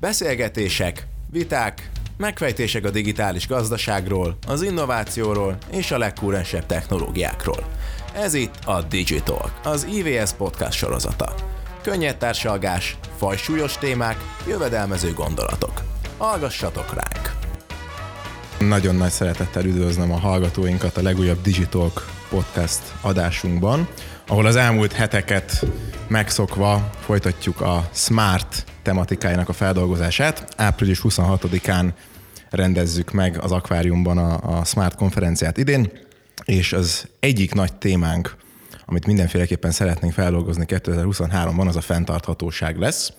Beszélgetések, viták, megfejtések a digitális gazdaságról, az innovációról és a legkúrensebb technológiákról. Ez itt a Digital, az IVS podcast sorozata. Könnyed társalgás, fajsúlyos témák, jövedelmező gondolatok. Hallgassatok ránk! Nagyon nagy szeretettel üdvözlöm a hallgatóinkat a legújabb Digital podcast adásunkban, ahol az elmúlt heteket megszokva folytatjuk a Smart tematikájának a feldolgozását. Április 26-án rendezzük meg az akváriumban a, a Smart konferenciát idén, és az egyik nagy témánk, amit mindenféleképpen szeretnénk feldolgozni 2023-ban, az a fenntarthatóság lesz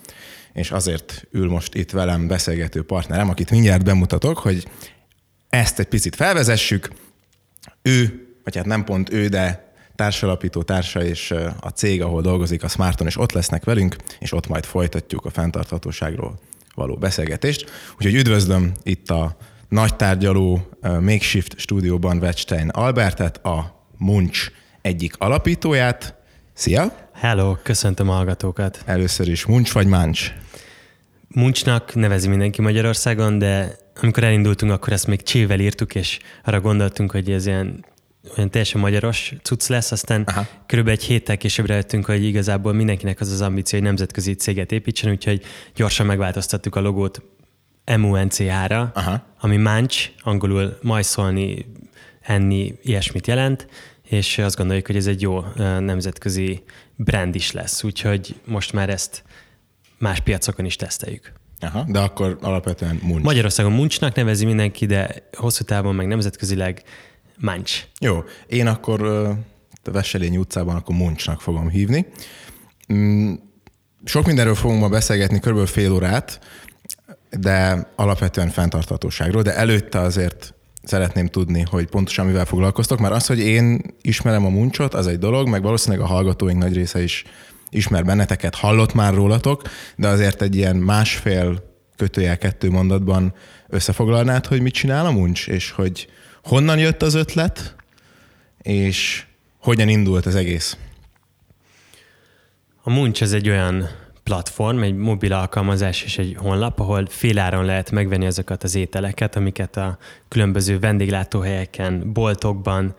és azért ül most itt velem beszélgető partnerem, akit mindjárt bemutatok, hogy ezt egy picit felvezessük. Ő, vagy hát nem pont ő, de társalapító társa és a cég, ahol dolgozik, a Smarton, és ott lesznek velünk, és ott majd folytatjuk a fenntarthatóságról való beszélgetést. Úgyhogy üdvözlöm itt a nagy tárgyaló Makeshift stúdióban Wettstein Albertet, a Munch egyik alapítóját. Szia! Hello, köszöntöm a hallgatókat. Először is Munch vagy Mancs? Muncsnak nevezi mindenki Magyarországon, de amikor elindultunk, akkor ezt még csével írtuk, és arra gondoltunk, hogy ez ilyen olyan teljesen magyaros cucc lesz, aztán Aha. körülbelül egy héttel később rájöttünk, hogy igazából mindenkinek az az ambíció, hogy nemzetközi céget építsen, úgyhogy gyorsan megváltoztattuk a logót MUNCH-ra, ami manch, angolul majszolni, enni, ilyesmit jelent, és azt gondoljuk, hogy ez egy jó nemzetközi brand is lesz, úgyhogy most már ezt más piacokon is teszteljük. Aha, de akkor alapvetően Munch. Magyarországon Munchnak nevezi mindenki, de hosszú távon meg nemzetközileg Munch. Jó, én akkor a Veselény utcában akkor Munchnak fogom hívni. Mm, sok mindenről fogunk ma beszélgetni, körülbelül fél órát, de alapvetően fenntarthatóságról, de előtte azért szeretném tudni, hogy pontosan mivel foglalkoztok, mert az, hogy én ismerem a muncsot, az egy dolog, meg valószínűleg a hallgatóink nagy része is ismer benneteket, hallott már rólatok, de azért egy ilyen másfél kötőjel kettő mondatban összefoglalnád, hogy mit csinál a muncs, és hogy honnan jött az ötlet, és hogyan indult az egész? A Munch ez egy olyan platform, egy mobil alkalmazás és egy honlap, ahol féláron lehet megvenni azokat az ételeket, amiket a különböző vendéglátóhelyeken, boltokban,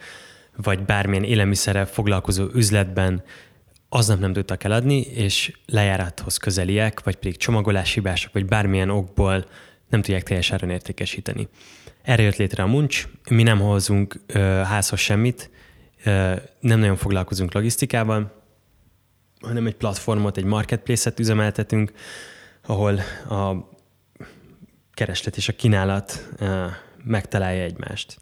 vagy bármilyen élelmiszerrel foglalkozó üzletben aznap nem tudtak eladni, és lejárathoz közeliek, vagy pedig csomagolási hibások, vagy bármilyen okból nem tudják teljes áron értékesíteni. Erre jött létre a Munch, mi nem hozunk ö, házhoz semmit, ö, nem nagyon foglalkozunk logisztikával, hanem egy platformot, egy marketplace-et üzemeltetünk, ahol a kereslet és a kínálat ö, megtalálja egymást.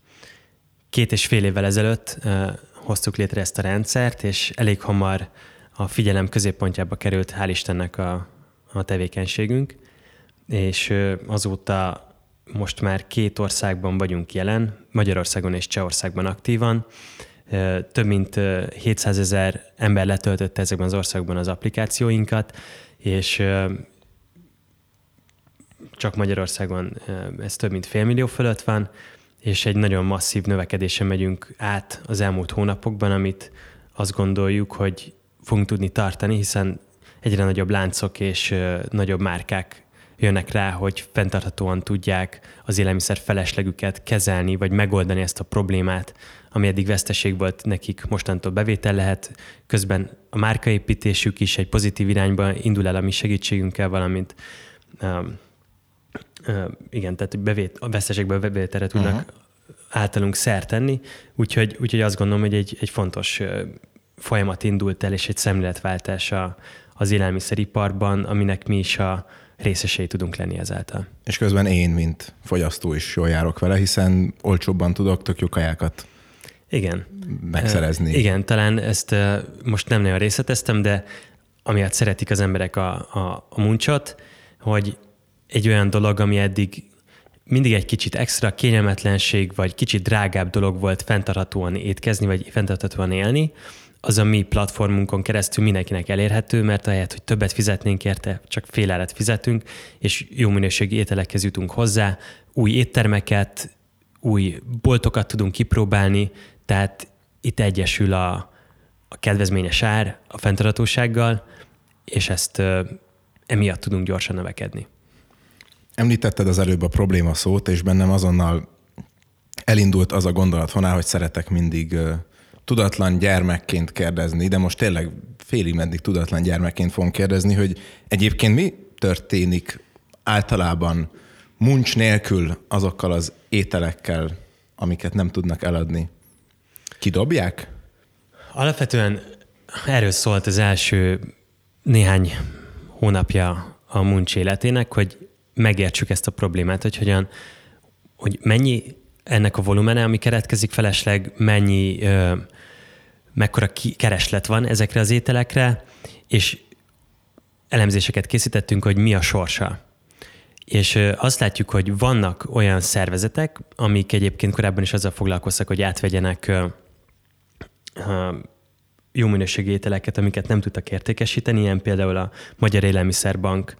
Két és fél évvel ezelőtt ö, hoztuk létre ezt a rendszert, és elég hamar a figyelem középpontjába került, hál' Istennek a, a tevékenységünk, és azóta most már két országban vagyunk jelen, Magyarországon és Csehországban aktívan. Több mint 700 ezer ember letöltötte ezekben az országban az applikációinkat, és csak Magyarországon ez több mint félmillió fölött van, és egy nagyon masszív növekedésen megyünk át az elmúlt hónapokban, amit azt gondoljuk, hogy fogunk tudni tartani, hiszen egyre nagyobb láncok és nagyobb márkák jönnek rá, hogy fenntarthatóan tudják az élelmiszer feleslegüket kezelni, vagy megoldani ezt a problémát, ami eddig veszteség volt nekik, mostantól bevétel lehet. Közben a márkaépítésük is egy pozitív irányba indul el a mi segítségünkkel, valamint um, uh, igen, tehát bevét, a veszteségből bevételre tudnak uh-huh. általunk szert tenni, úgyhogy, úgyhogy azt gondolom, hogy egy, egy fontos folyamat indult el, és egy szemléletváltás a, az élelmiszeriparban, aminek mi is a részesei tudunk lenni ezáltal. És közben én, mint fogyasztó is jól járok vele, hiszen olcsóbban tudok tök jó kajákat igen. megszerezni. Igen, talán ezt most nem nagyon részleteztem, de amiatt szeretik az emberek a, a, a muncsot, hogy egy olyan dolog, ami eddig mindig egy kicsit extra kényelmetlenség, vagy kicsit drágább dolog volt fenntarthatóan étkezni, vagy fenntarthatóan élni, az a mi platformunkon keresztül mindenkinek elérhető, mert ahelyett, hogy többet fizetnénk érte, csak fél árat fizetünk, és jó minőségi ételekhez jutunk hozzá, új éttermeket, új boltokat tudunk kipróbálni, tehát itt egyesül a, a kedvezményes ár a fenntarthatósággal, és ezt ö, emiatt tudunk gyorsan növekedni. említetted az előbb a probléma szót, és bennem azonnal elindult az a gondolat honál, hogy szeretek mindig tudatlan gyermekként kérdezni, de most tényleg félig meddig tudatlan gyermekként fogom kérdezni, hogy egyébként mi történik általában muncs nélkül azokkal az ételekkel, amiket nem tudnak eladni? Kidobják? Alapvetően erről szólt az első néhány hónapja a muncs életének, hogy megértsük ezt a problémát, hogy hogyan, hogy mennyi ennek a volumene, ami keretkezik felesleg, mennyi, ö, mekkora ki, kereslet van ezekre az ételekre, és elemzéseket készítettünk, hogy mi a sorsa. És ö, azt látjuk, hogy vannak olyan szervezetek, amik egyébként korábban is azzal foglalkoztak, hogy átvegyenek ö, ö, jó minőségű ételeket, amiket nem tudtak értékesíteni, ilyen például a Magyar Élelmiszerbank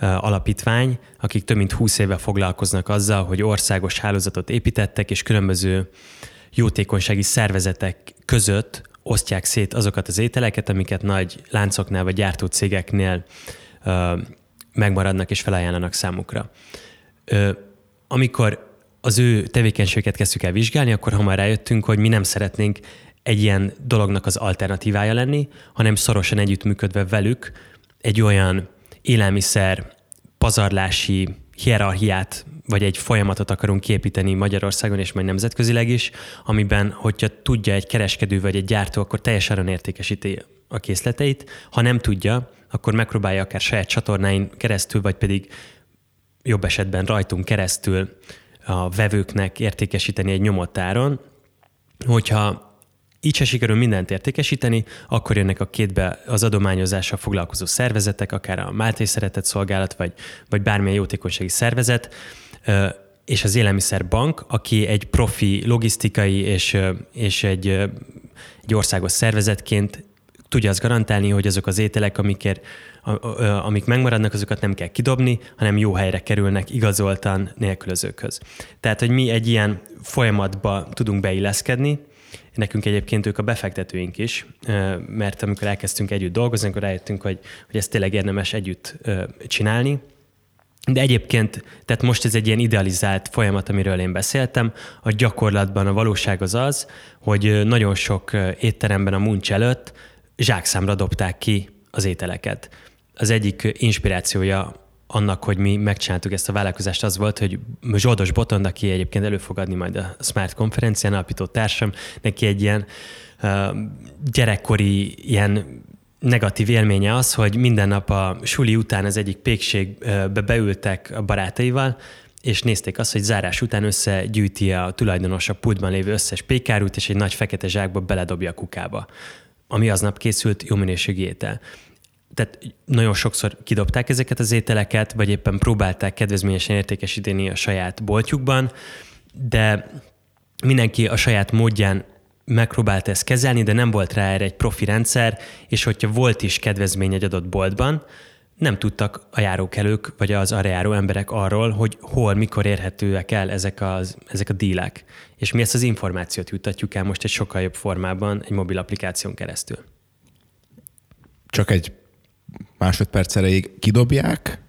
alapítvány, akik több mint 20 éve foglalkoznak azzal, hogy országos hálózatot építettek, és különböző jótékonysági szervezetek között osztják szét azokat az ételeket, amiket nagy láncoknál vagy gyártócégeknél megmaradnak és felajánlanak számukra. amikor az ő tevékenységeket kezdtük el vizsgálni, akkor hamar rájöttünk, hogy mi nem szeretnénk egy ilyen dolognak az alternatívája lenni, hanem szorosan együttműködve velük egy olyan élelmiszer pazarlási hierarchiát, vagy egy folyamatot akarunk képíteni Magyarországon és majd nemzetközileg is, amiben, hogyha tudja egy kereskedő vagy egy gyártó, akkor teljesen értékesíti a készleteit. Ha nem tudja, akkor megpróbálja akár saját csatornáin keresztül, vagy pedig jobb esetben rajtunk keresztül a vevőknek értékesíteni egy nyomott áron. Hogyha így se sikerül mindent értékesíteni, akkor jönnek a kétbe az adományozással foglalkozó szervezetek, akár a Máté Szeretett Szolgálat, vagy, vagy bármilyen jótékonysági szervezet, és az Élelmiszerbank, aki egy profi logisztikai és, és egy, egy országos szervezetként tudja azt garantálni, hogy azok az ételek, amikért, amik megmaradnak, azokat nem kell kidobni, hanem jó helyre kerülnek igazoltan nélkülözőkhöz. Tehát, hogy mi egy ilyen folyamatba tudunk beilleszkedni, Nekünk egyébként ők a befektetőink is, mert amikor elkezdtünk együtt dolgozni, akkor rájöttünk, hogy, hogy ezt tényleg érdemes együtt csinálni. De egyébként, tehát most ez egy ilyen idealizált folyamat, amiről én beszéltem. A gyakorlatban a valóság az az, hogy nagyon sok étteremben a muncs előtt zsákszámra dobták ki az ételeket. Az egyik inspirációja annak, hogy mi megcsináltuk ezt a vállalkozást, az volt, hogy Zsoldos Botond, aki egyébként elő fog adni majd a Smart konferencián, alapító társam, neki egy ilyen uh, gyerekkori ilyen negatív élménye az, hogy minden nap a suli után az egyik pékségbe beültek a barátaival, és nézték azt, hogy zárás után összegyűjti a tulajdonos a pultban lévő összes pékárút, és egy nagy fekete zsákba beledobja a kukába, ami aznap készült jó minőségű étel tehát nagyon sokszor kidobták ezeket az ételeket, vagy éppen próbálták kedvezményesen értékesíteni a saját boltjukban, de mindenki a saját módján megpróbálta ezt kezelni, de nem volt rá erre egy profi rendszer, és hogyha volt is kedvezmény egy adott boltban, nem tudtak a járókelők, vagy az arra járó emberek arról, hogy hol, mikor érhetőek el ezek, az, ezek a dílek. És mi ezt az információt juttatjuk el most egy sokkal jobb formában egy mobil applikáción keresztül. Csak egy másodperc erejéig kidobják,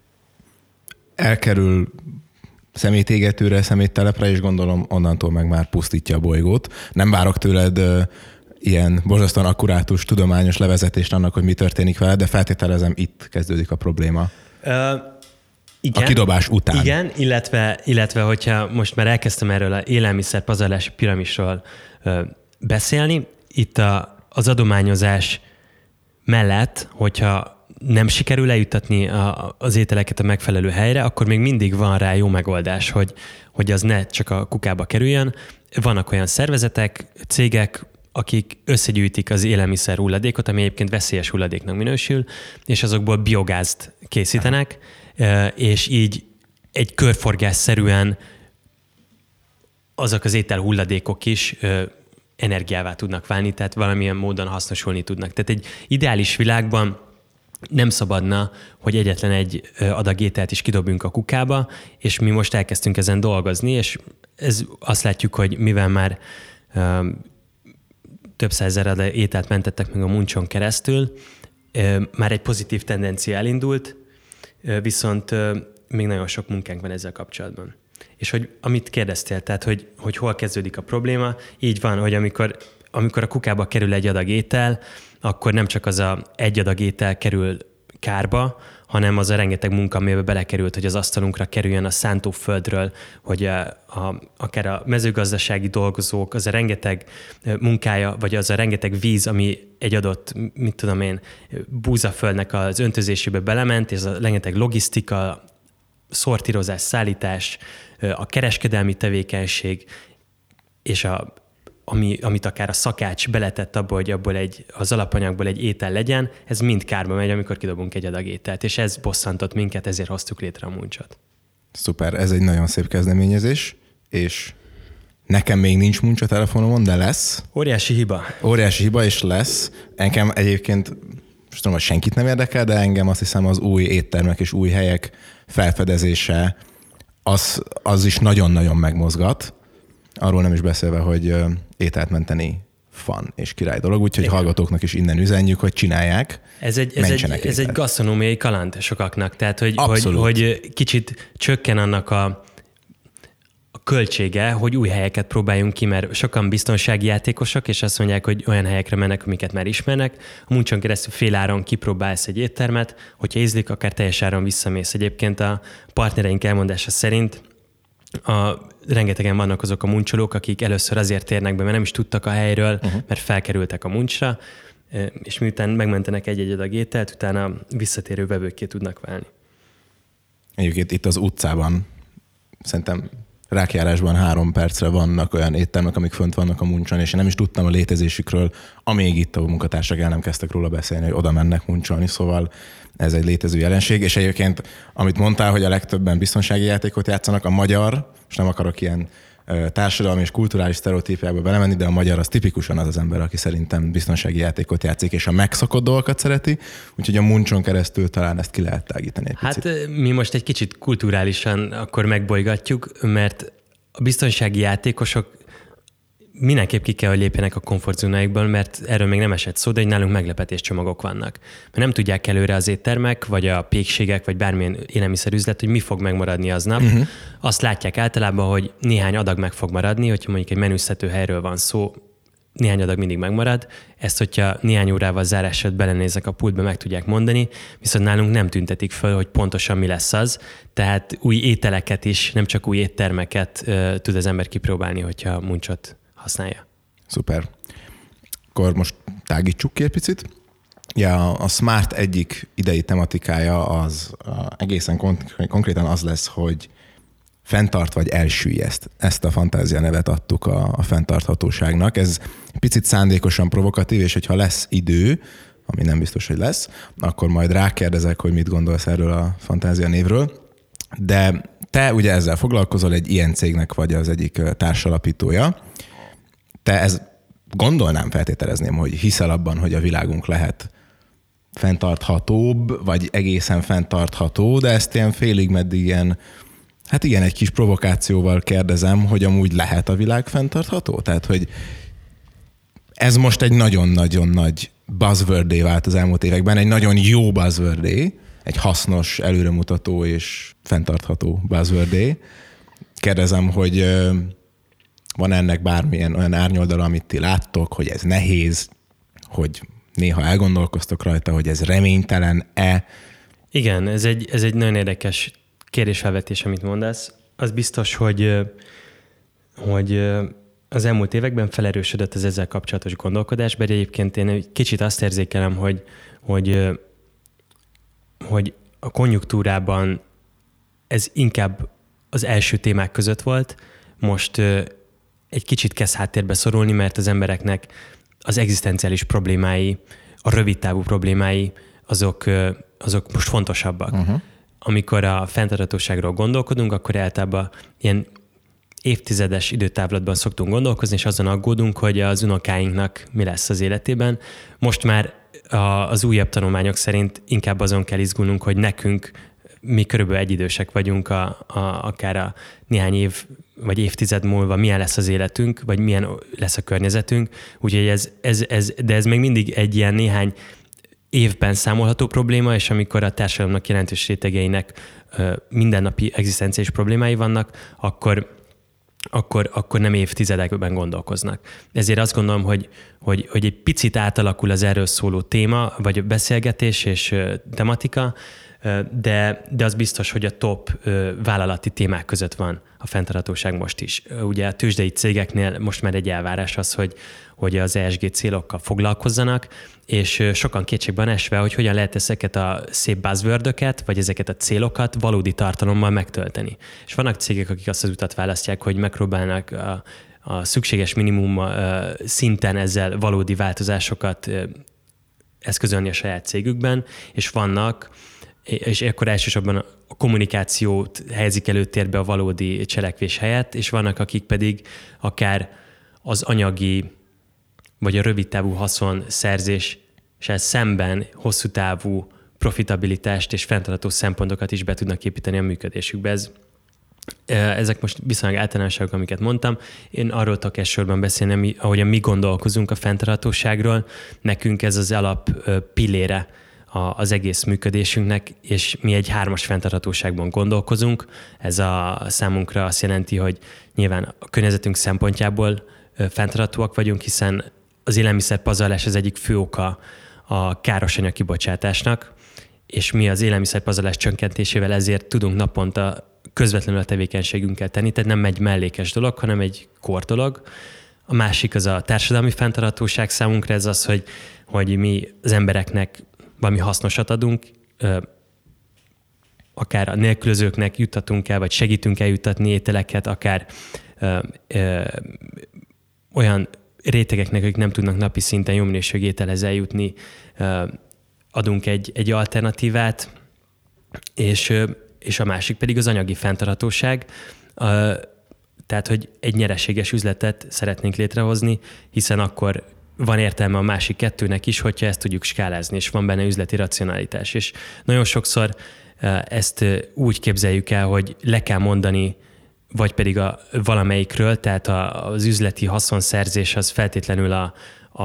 elkerül szemétégetőre, szeméttelepre, és gondolom onnantól meg már pusztítja a bolygót. Nem várok tőled ilyen borzasztóan akkurátus, tudományos levezetést annak, hogy mi történik vele, de feltételezem itt kezdődik a probléma. Uh, igen, a kidobás után. Igen, illetve, illetve hogyha most már elkezdtem erről a élelmiszer pazarlási piramisról uh, beszélni, itt a, az adományozás mellett, hogyha nem sikerül eljuttatni a, az ételeket a megfelelő helyre, akkor még mindig van rá jó megoldás, hogy, hogy az ne csak a kukába kerüljön. Vannak olyan szervezetek, cégek, akik összegyűjtik az élelmiszer hulladékot, ami egyébként veszélyes hulladéknak minősül, és azokból biogázt készítenek, és így egy körforgásszerűen azok az étel hulladékok is energiává tudnak válni, tehát valamilyen módon hasznosulni tudnak. Tehát egy ideális világban nem szabadna, hogy egyetlen egy adag ételt is kidobjunk a kukába, és mi most elkezdtünk ezen dolgozni, és ez azt látjuk, hogy mivel már több százezer ételt mentettek meg a muncson keresztül, már egy pozitív tendencia elindult, viszont még nagyon sok munkánk van ezzel kapcsolatban. És hogy amit kérdeztél, tehát hogy, hogy hol kezdődik a probléma, így van, hogy amikor, amikor a kukába kerül egy adag étel, akkor nem csak az a egy adag étel kerül kárba, hanem az a rengeteg munka, amiben belekerült, hogy az asztalunkra kerüljön a szántóföldről, hogy a, a, akár a mezőgazdasági dolgozók, az a rengeteg munkája, vagy az a rengeteg víz, ami egy adott, mit tudom én, búzaföldnek az öntözésébe belement, és a rengeteg logisztika, szortírozás, szállítás, a kereskedelmi tevékenység, és a ami, amit akár a szakács beletett abba, hogy abból egy, az alapanyagból egy étel legyen, ez mind kárba megy, amikor kidobunk egy adag ételt, és ez bosszantott minket, ezért hoztuk létre a muncsot. Szuper, ez egy nagyon szép kezdeményezés, és nekem még nincs muncsa telefonomon, de lesz. Óriási hiba. Óriási hiba, és lesz. Engem egyébként, most tudom, hogy senkit nem érdekel, de engem azt hiszem az új éttermek és új helyek felfedezése, az, az is nagyon-nagyon megmozgat. Arról nem is beszélve, hogy ételt menteni fan és király dolog, úgyhogy Igen. hallgatóknak is innen üzenjük, hogy csinálják. Ez egy, ez egy, ez egy gasztronómiai kaland sokaknak, tehát hogy, hogy, hogy kicsit csökken annak a, a költsége, hogy új helyeket próbáljunk ki, mert sokan biztonsági játékosok, és azt mondják, hogy olyan helyekre mennek, amiket már ismernek. A muncson keresztül féláron kipróbálsz egy éttermet, hogyha ízlik, akár teljes áron visszamész. Egyébként a partnereink elmondása szerint a, rengetegen vannak azok a muncsolók, akik először azért térnek be, mert nem is tudtak a helyről, uh-huh. mert felkerültek a muncsra, és miután megmentenek egy-egy adag ételt, utána visszatérő vevőkké tudnak válni. Egyébként itt az utcában szerintem rákjárásban három percre vannak olyan éttermek, amik fönt vannak a muncson, és én nem is tudtam a létezésükről, amíg itt a munkatársak el nem kezdtek róla beszélni, hogy oda mennek muncsolni, szóval ez egy létező jelenség, és egyébként, amit mondtál, hogy a legtöbben biztonsági játékot játszanak, a magyar, és nem akarok ilyen társadalmi és kulturális sztereotípiába belemenni, de a magyar az tipikusan az az ember, aki szerintem biztonsági játékot játszik, és a megszokott dolgokat szereti, úgyhogy a muncson keresztül talán ezt ki lehet tágítani egy Hát picit. mi most egy kicsit kulturálisan akkor megbolygatjuk, mert a biztonsági játékosok mindenképp ki kell, hogy lépjenek a komfortzónáikból, mert erről még nem esett szó, de hogy nálunk meglepetéscsomagok vannak. Mert nem tudják előre az éttermek, vagy a pékségek, vagy bármilyen élelmiszerüzlet, hogy mi fog megmaradni aznap. Uh-huh. Azt látják általában, hogy néhány adag meg fog maradni, hogyha mondjuk egy menüztető helyről van szó, néhány adag mindig megmarad. Ezt, hogyha néhány órával zárás előtt belenézek a pultba, meg tudják mondani, viszont nálunk nem tüntetik föl, hogy pontosan mi lesz az. Tehát új ételeket is, nem csak új éttermeket uh, tud az ember kipróbálni, hogyha muncsot használja. Szuper. Akkor most tágítsuk ki egy picit. Ja, a Smart egyik idei tematikája az egészen konkrétan az lesz, hogy fenntart vagy elsüllyeszt. Ezt a fantázia nevet adtuk a, a fenntarthatóságnak. Ez picit szándékosan provokatív, és hogyha lesz idő, ami nem biztos, hogy lesz, akkor majd rákérdezek, hogy mit gondolsz erről a fantázia névről. De te ugye ezzel foglalkozol, egy ilyen cégnek vagy az egyik társalapítója, te ez gondolnám, feltételezném, hogy hiszel abban, hogy a világunk lehet fenntarthatóbb, vagy egészen fenntartható, de ezt ilyen félig meddig ilyen, hát igen, egy kis provokációval kérdezem, hogy amúgy lehet a világ fenntartható? Tehát, hogy ez most egy nagyon-nagyon nagy buzzword vált az elmúlt években, egy nagyon jó buzzword egy hasznos, előremutató és fenntartható buzzword Kérdezem, hogy van ennek bármilyen olyan árnyoldala, amit ti láttok, hogy ez nehéz, hogy néha elgondolkoztok rajta, hogy ez reménytelen-e? Igen, ez egy, ez egy nagyon érdekes kérdésfelvetés, amit mondasz. Az biztos, hogy, hogy az elmúlt években felerősödött az ezzel kapcsolatos gondolkodás, de egyébként én egy kicsit azt érzékelem, hogy, hogy, hogy a konjunktúrában ez inkább az első témák között volt, most egy kicsit kezd háttérbe szorulni, mert az embereknek az egzisztenciális problémái, a rövidtávú problémái, azok, azok most fontosabbak. Uh-huh. Amikor a fenntarthatóságról gondolkodunk, akkor általában ilyen évtizedes időtávlatban szoktunk gondolkozni, és azon aggódunk, hogy az unokáinknak mi lesz az életében. Most már a, az újabb tanulmányok szerint inkább azon kell izgulnunk, hogy nekünk mi körülbelül egyidősek vagyunk, a, a, akár a néhány év vagy évtized múlva milyen lesz az életünk, vagy milyen lesz a környezetünk. Úgyhogy ez, ez, ez, de ez még mindig egy ilyen néhány évben számolható probléma, és amikor a társadalomnak jelentős rétegeinek mindennapi egzisztenciális problémái vannak, akkor akkor, akkor nem évtizedekben gondolkoznak. Ezért azt gondolom, hogy, hogy, hogy egy picit átalakul az erről szóló téma, vagy beszélgetés és tematika, de, de az biztos, hogy a top vállalati témák között van a fenntarthatóság most is. Ugye a tőzsdei cégeknél most már egy elvárás az, hogy, hogy az ESG célokkal foglalkozzanak, és sokan kétségben esve, hogy hogyan lehet ezeket a szép buzzword vagy ezeket a célokat valódi tartalommal megtölteni. És vannak cégek, akik azt az utat választják, hogy megpróbálnak a, a szükséges minimum szinten ezzel valódi változásokat eszközölni a saját cégükben, és vannak és akkor elsősorban a kommunikációt helyezik előtérbe a valódi cselekvés helyett, és vannak, akik pedig akár az anyagi vagy a rövid távú haszon szerzéssel szemben hosszú távú profitabilitást és fenntartható szempontokat is be tudnak építeni a működésükbe. Ez, ezek most viszonylag általánosságok, amiket mondtam. Én arról tudok elsősorban beszélni, ahogyan mi gondolkozunk a fenntarthatóságról. Nekünk ez az alap pillére az egész működésünknek, és mi egy hármas fenntarthatóságban gondolkozunk. Ez a számunkra azt jelenti, hogy nyilván a környezetünk szempontjából fenntarthatóak vagyunk, hiszen az élelmiszerpazarlás az egyik fő oka a károsanyag kibocsátásnak, és mi az élelmiszerpazarlás csökkentésével ezért tudunk naponta közvetlenül a tevékenységünkkel tenni, tehát nem egy mellékes dolog, hanem egy kor dolog. A másik az a társadalmi fenntarthatóság számunkra, ez az, hogy, hogy mi az embereknek valami hasznosat adunk, akár a nélkülözőknek juttatunk el, vagy segítünk eljuttatni ételeket, akár olyan rétegeknek, akik nem tudnak napi szinten jó minőségű ételhez eljutni, adunk egy, egy alternatívát, és, és a másik pedig az anyagi fenntarthatóság. Tehát, hogy egy nyereséges üzletet szeretnénk létrehozni, hiszen akkor van értelme a másik kettőnek is, hogyha ezt tudjuk skálázni, és van benne üzleti racionalitás. És nagyon sokszor ezt úgy képzeljük el, hogy le kell mondani, vagy pedig a valamelyikről, tehát a, az üzleti haszonszerzés az feltétlenül a, a,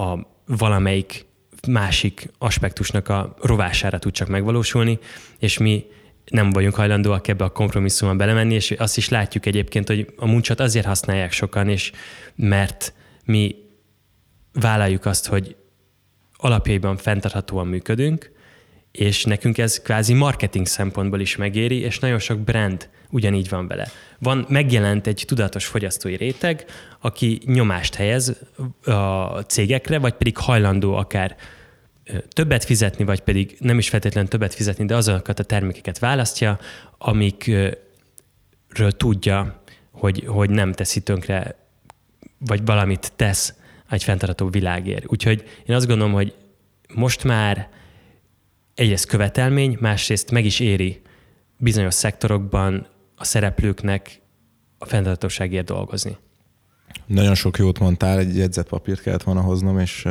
a valamelyik másik aspektusnak a rovására tud csak megvalósulni, és mi nem vagyunk hajlandóak ebbe a kompromisszumba belemenni, és azt is látjuk egyébként, hogy a muncsat azért használják sokan, és mert mi vállaljuk azt, hogy alapjaiban fenntarthatóan működünk, és nekünk ez kvázi marketing szempontból is megéri, és nagyon sok brand ugyanígy van vele. Van, megjelent egy tudatos fogyasztói réteg, aki nyomást helyez a cégekre, vagy pedig hajlandó akár többet fizetni, vagy pedig nem is feltétlenül többet fizetni, de azokat a termékeket választja, amikről tudja, hogy, hogy nem teszi tönkre, vagy valamit tesz egy fenntartható világért. Úgyhogy én azt gondolom, hogy most már egyrészt követelmény, másrészt meg is éri bizonyos szektorokban a szereplőknek a fenntarthatóságért dolgozni. Nagyon sok jót mondtál, egy jegyzetpapírt kellett volna hoznom, és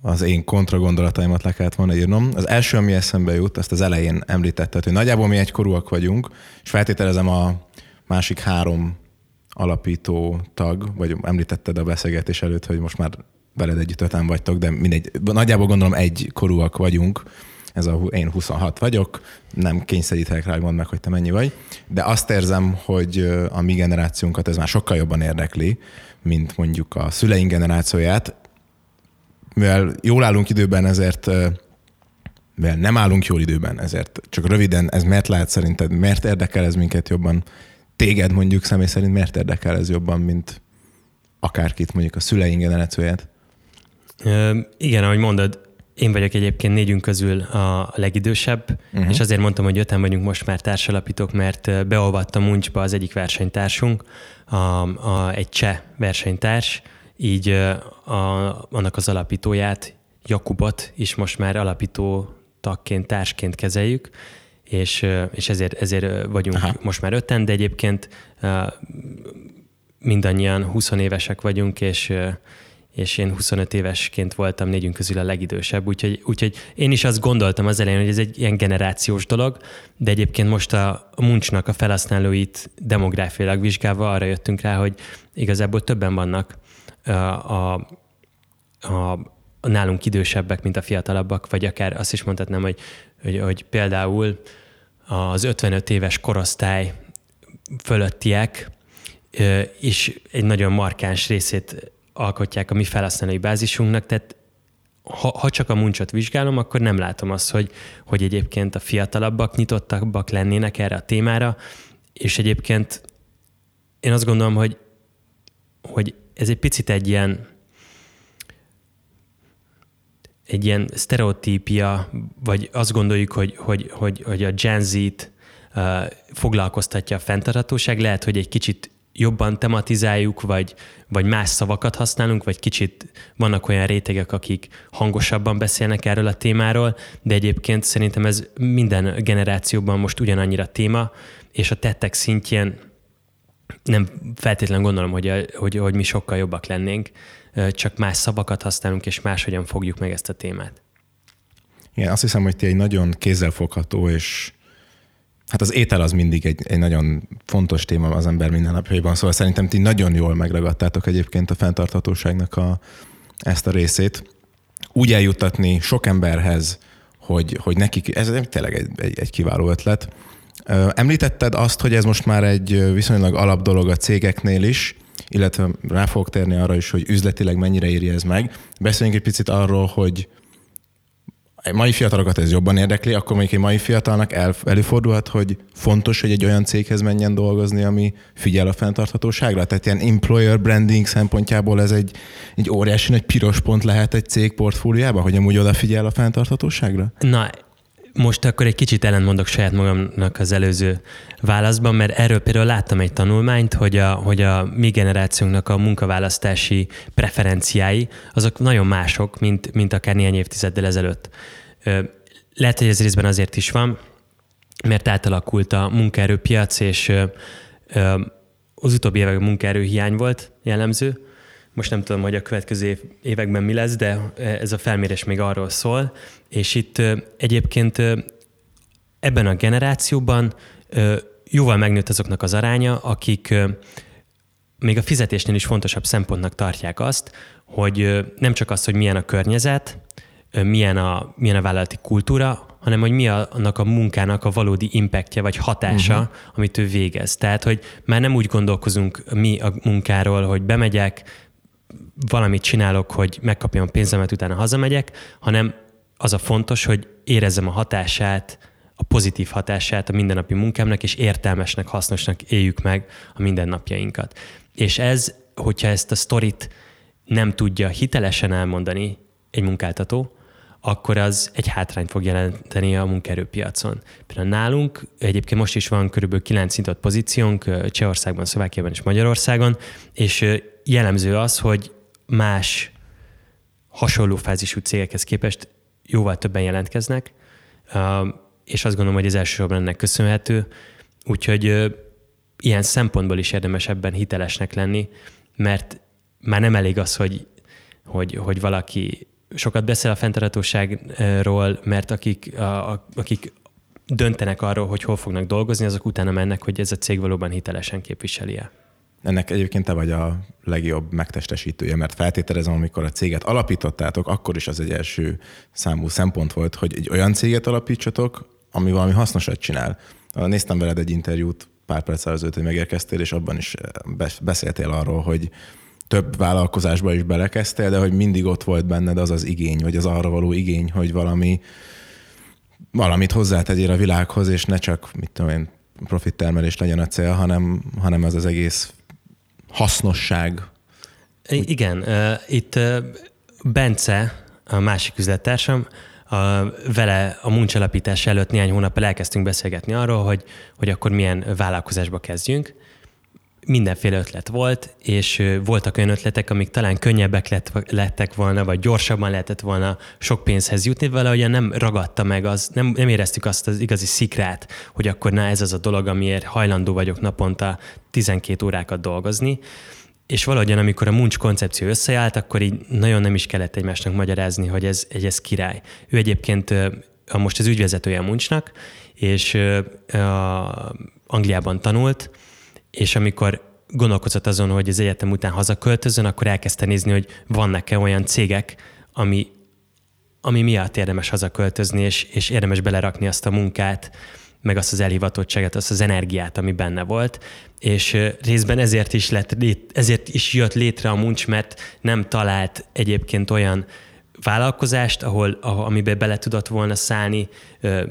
az én kontragondolataimat le kellett volna írnom. Az első, ami eszembe jut, ezt az elején említetted, hogy nagyjából mi egykorúak vagyunk, és feltételezem a másik három alapító tag, vagy említetted a beszélgetés előtt, hogy most már veled együtt öten vagytok, de mindegy, nagyjából gondolom egy korúak vagyunk, ez a, én 26 vagyok, nem kényszerítek rá, hogy mondd meg, hogy te mennyi vagy, de azt érzem, hogy a mi generációnkat ez már sokkal jobban érdekli, mint mondjuk a szüleink generációját, mivel jól állunk időben, ezért mivel nem állunk jól időben, ezért csak röviden, ez miért lehet szerinted, miért érdekel ez minket jobban? Téged mondjuk személy szerint miért érdekel ez jobban, mint akárkit, mondjuk a szüleink generációját? igen, ahogy mondod, én vagyok egyébként négyünk közül a legidősebb, uh-huh. és azért mondtam, hogy öten vagyunk most már társalapítók, mert beolvadt a Muncsba az egyik versenytársunk, a, a, egy cseh versenytárs, így a, annak az alapítóját, Jakubot is most már alapító tagként, társként kezeljük, és, és ezért, ezért vagyunk Aha. most már öten, de egyébként mindannyian 20 évesek vagyunk, és, és én 25 évesként voltam négyünk közül a legidősebb, úgyhogy, úgyhogy én is azt gondoltam az elején, hogy ez egy ilyen generációs dolog, de egyébként most a, a muncsnak a felhasználóit demográfiailag vizsgálva arra jöttünk rá, hogy igazából többen vannak a, a, a nálunk idősebbek, mint a fiatalabbak, vagy akár azt is mondhatnám, hogy, hogy, hogy például az 55 éves korosztály fölöttiek is egy nagyon markáns részét alkotják a mi felhasználói bázisunknak, tehát ha, ha csak a muncsot vizsgálom, akkor nem látom azt, hogy, hogy egyébként a fiatalabbak nyitottabbak lennének erre a témára, és egyébként én azt gondolom, hogy, hogy ez egy picit egy ilyen egy ilyen sztereotípia, vagy azt gondoljuk, hogy, hogy, hogy, hogy a Gen Z-t uh, foglalkoztatja a fenntarthatóság, lehet, hogy egy kicsit jobban tematizáljuk, vagy, vagy más szavakat használunk, vagy kicsit vannak olyan rétegek, akik hangosabban beszélnek erről a témáról, de egyébként szerintem ez minden generációban most ugyanannyira téma, és a tettek szintjén nem feltétlenül gondolom, hogy, hogy, hogy mi sokkal jobbak lennénk, csak más szavakat használunk, és máshogyan fogjuk meg ezt a témát. Igen, azt hiszem, hogy ti egy nagyon kézzelfogható és Hát az étel az mindig egy, egy nagyon fontos téma az ember mindennapjaiban, szóval szerintem ti nagyon jól megragadtátok egyébként a fenntarthatóságnak a, ezt a részét. Úgy eljuttatni sok emberhez, hogy, hogy nekik, ez tényleg egy, egy, egy kiváló ötlet. Említetted azt, hogy ez most már egy viszonylag alap dolog a cégeknél is, illetve rá fogok térni arra is, hogy üzletileg mennyire éri ez meg. Beszéljünk egy picit arról, hogy mai fiatalokat ez jobban érdekli, akkor mondjuk egy mai fiatalnak el, előfordulhat, hogy fontos, hogy egy olyan céghez menjen dolgozni, ami figyel a fenntarthatóságra. Tehát ilyen employer branding szempontjából ez egy, egy óriási nagy piros pont lehet egy cég portfóliában, hogy amúgy odafigyel a fenntarthatóságra? Na, most akkor egy kicsit ellentmondok saját magamnak az előző válaszban, mert erről például láttam egy tanulmányt, hogy a, hogy a mi generációnknak a munkaválasztási preferenciái, azok nagyon mások, mint, mint akár néhány évtizeddel ezelőtt. Lehet, hogy ez részben azért is van, mert átalakult a munkaerőpiac, és az utóbbi években munkaerőhiány volt jellemző, most nem tudom, hogy a következő években mi lesz, de ez a felmérés még arról szól. És itt egyébként ebben a generációban jóval megnőtt azoknak az aránya, akik még a fizetésnél is fontosabb szempontnak tartják azt, hogy nem csak az, hogy milyen a környezet, milyen a, milyen a vállalati kultúra, hanem hogy mi annak a munkának a valódi impactja vagy hatása, uh-huh. amit ő végez. Tehát, hogy már nem úgy gondolkozunk mi a munkáról, hogy bemegyek, valamit csinálok, hogy megkapjam a pénzemet, utána hazamegyek, hanem az a fontos, hogy érezzem a hatását, a pozitív hatását a mindennapi munkámnak, és értelmesnek, hasznosnak éljük meg a mindennapjainkat. És ez, hogyha ezt a sztorit nem tudja hitelesen elmondani egy munkáltató, akkor az egy hátrányt fog jelenteni a munkaerőpiacon. Például nálunk egyébként most is van körülbelül 9 nyitott pozíciónk Csehországban, Szlovákiában és Magyarországon, és jellemző az, hogy más hasonló fázisú cégekhez képest jóval többen jelentkeznek, és azt gondolom, hogy ez elsősorban ennek köszönhető, úgyhogy ilyen szempontból is érdemes ebben hitelesnek lenni, mert már nem elég az, hogy, hogy, hogy valaki sokat beszél a fenntarthatóságról, mert akik, a, akik döntenek arról, hogy hol fognak dolgozni, azok utána mennek, hogy ez a cég valóban hitelesen képviseli-e. Ennek egyébként te vagy a legjobb megtestesítője, mert feltételezem, amikor a céget alapítottátok, akkor is az egy első számú szempont volt, hogy egy olyan céget alapítsatok, ami valami hasznosat csinál. Néztem veled egy interjút pár perc előtt, hogy megérkeztél, és abban is beszéltél arról, hogy több vállalkozásba is belekezdtél, de hogy mindig ott volt benned az az igény, vagy az arra való igény, hogy valami valamit hozzátegyél a világhoz, és ne csak, mit tudom én, profit termelés legyen a cél, hanem, hanem ez az egész hasznosság. Igen, itt Bence, a másik üzlettársam, a, vele a muncs alapítás előtt néhány hónappal elkezdtünk beszélgetni arról, hogy, hogy akkor milyen vállalkozásba kezdjünk, mindenféle ötlet volt, és voltak olyan ötletek, amik talán könnyebbek lett, lettek volna, vagy gyorsabban lehetett volna sok pénzhez jutni, valahogyan nem ragadta meg, az, nem, nem éreztük azt az igazi szikrát, hogy akkor na ez az a dolog, amiért hajlandó vagyok naponta 12 órákat dolgozni. És valahogyan, amikor a muncs koncepció összeállt, akkor így nagyon nem is kellett egymásnak magyarázni, hogy ez, egy ez király. Ő egyébként most az ügyvezetője a muncsnak, és a Angliában tanult, és amikor gondolkozott azon, hogy az egyetem után hazaköltözön, akkor elkezdte nézni, hogy vannak-e olyan cégek, ami ami miatt érdemes hazaköltözni, és, és érdemes belerakni azt a munkát, meg azt az elhivatottságot, azt az energiát, ami benne volt, és részben ezért is, lett, ezért is jött létre a muncs, mert nem talált egyébként olyan vállalkozást, ahol, ahol amiben bele tudott volna szállni,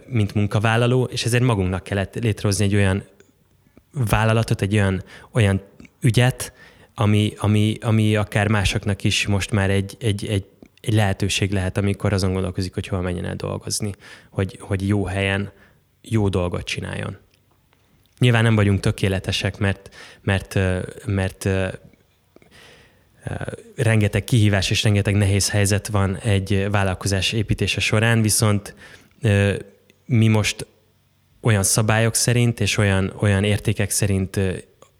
mint munkavállaló, és ezért magunknak kellett létrehozni egy olyan vállalatot, egy olyan, olyan ügyet, ami, ami, ami akár másoknak is most már egy, egy, egy, egy lehetőség lehet, amikor azon gondolkozik, hogy hol menjen el dolgozni, hogy, hogy jó helyen jó dolgot csináljon. Nyilván nem vagyunk tökéletesek, mert, mert, mert rengeteg kihívás és rengeteg nehéz helyzet van egy vállalkozás építése során, viszont mi most olyan szabályok szerint és olyan, olyan értékek szerint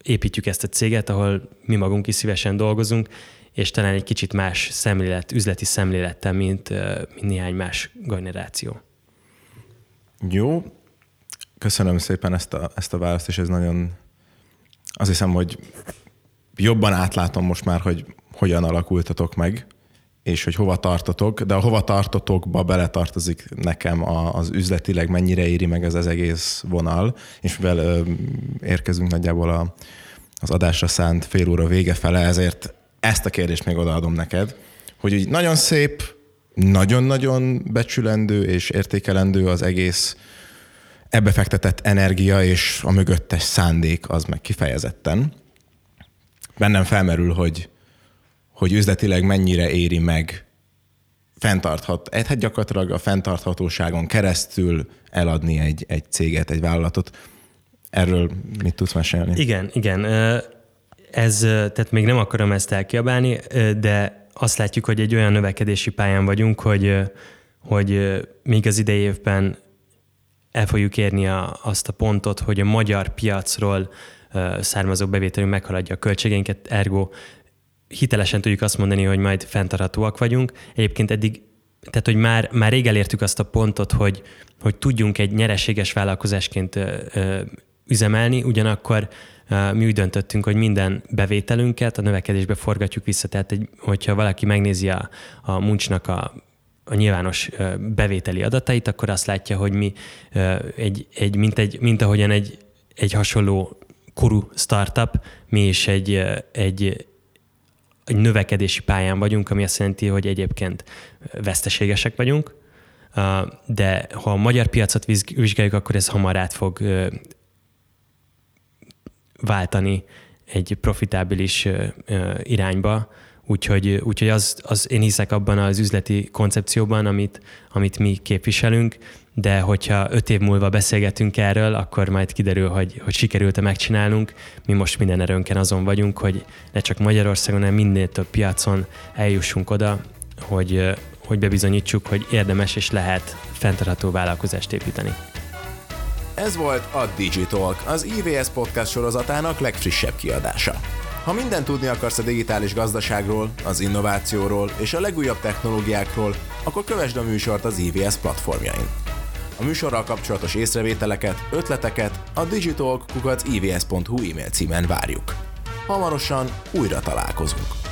építjük ezt a céget, ahol mi magunk is szívesen dolgozunk, és talán egy kicsit más szemlélet, üzleti szemlélettel, mint, mint néhány más generáció. Jó, köszönöm szépen ezt a, ezt a választ, és ez nagyon, azt hiszem, hogy jobban átlátom most már, hogy hogyan alakultatok meg, és hogy hova tartotok, de a hova tartotokba beletartozik nekem az üzletileg mennyire éri meg ez az egész vonal, és mivel ö, érkezünk nagyjából a, az adásra szánt fél óra vége fele, ezért ezt a kérdést még odaadom neked, hogy úgy nagyon szép, nagyon-nagyon becsülendő és értékelendő az egész ebbe fektetett energia és a mögöttes szándék az meg kifejezetten. Bennem felmerül, hogy, hogy üzletileg mennyire éri meg fenntarthat, hát gyakorlatilag a fenntarthatóságon keresztül eladni egy, egy céget, egy vállalatot. Erről mit tudsz mesélni? Igen, igen. Ez, tehát még nem akarom ezt elkiabálni, de azt látjuk, hogy egy olyan növekedési pályán vagyunk, hogy, hogy még az idei évben el fogjuk érni a, azt a pontot, hogy a magyar piacról származó bevételünk meghaladja a költségeinket, ergo hitelesen tudjuk azt mondani, hogy majd fenntarthatóak vagyunk. Egyébként eddig, tehát hogy már, már rég elértük azt a pontot, hogy, hogy tudjunk egy nyereséges vállalkozásként ö, ö, üzemelni, ugyanakkor ö, mi úgy döntöttünk, hogy minden bevételünket a növekedésbe forgatjuk vissza. Tehát, egy, hogyha valaki megnézi a, a muncsnak a a nyilvános bevételi adatait, akkor azt látja, hogy mi egy, egy, mint, egy, mint ahogyan egy, egy hasonló korú startup, mi is egy, egy, egy növekedési pályán vagyunk, ami azt jelenti, hogy egyébként veszteségesek vagyunk, de ha a magyar piacot vizsgáljuk, akkor ez hamar át fog váltani egy profitábilis irányba, Úgyhogy, úgyhogy az, az, én hiszek abban az üzleti koncepcióban, amit, amit mi képviselünk, de hogyha öt év múlva beszélgetünk erről, akkor majd kiderül, hogy, hogy sikerült-e megcsinálnunk. Mi most minden erőnken azon vagyunk, hogy ne csak Magyarországon, hanem minél több piacon eljussunk oda, hogy, hogy bebizonyítsuk, hogy érdemes és lehet fenntartható vállalkozást építeni. Ez volt a Digitalk, az IVS podcast sorozatának legfrissebb kiadása. Ha mindent tudni akarsz a digitális gazdaságról, az innovációról és a legújabb technológiákról, akkor kövesd a műsort az IVS platformjain. A műsorral kapcsolatos észrevételeket, ötleteket a digitalk.ivs.hu e-mail címen várjuk. Hamarosan újra találkozunk.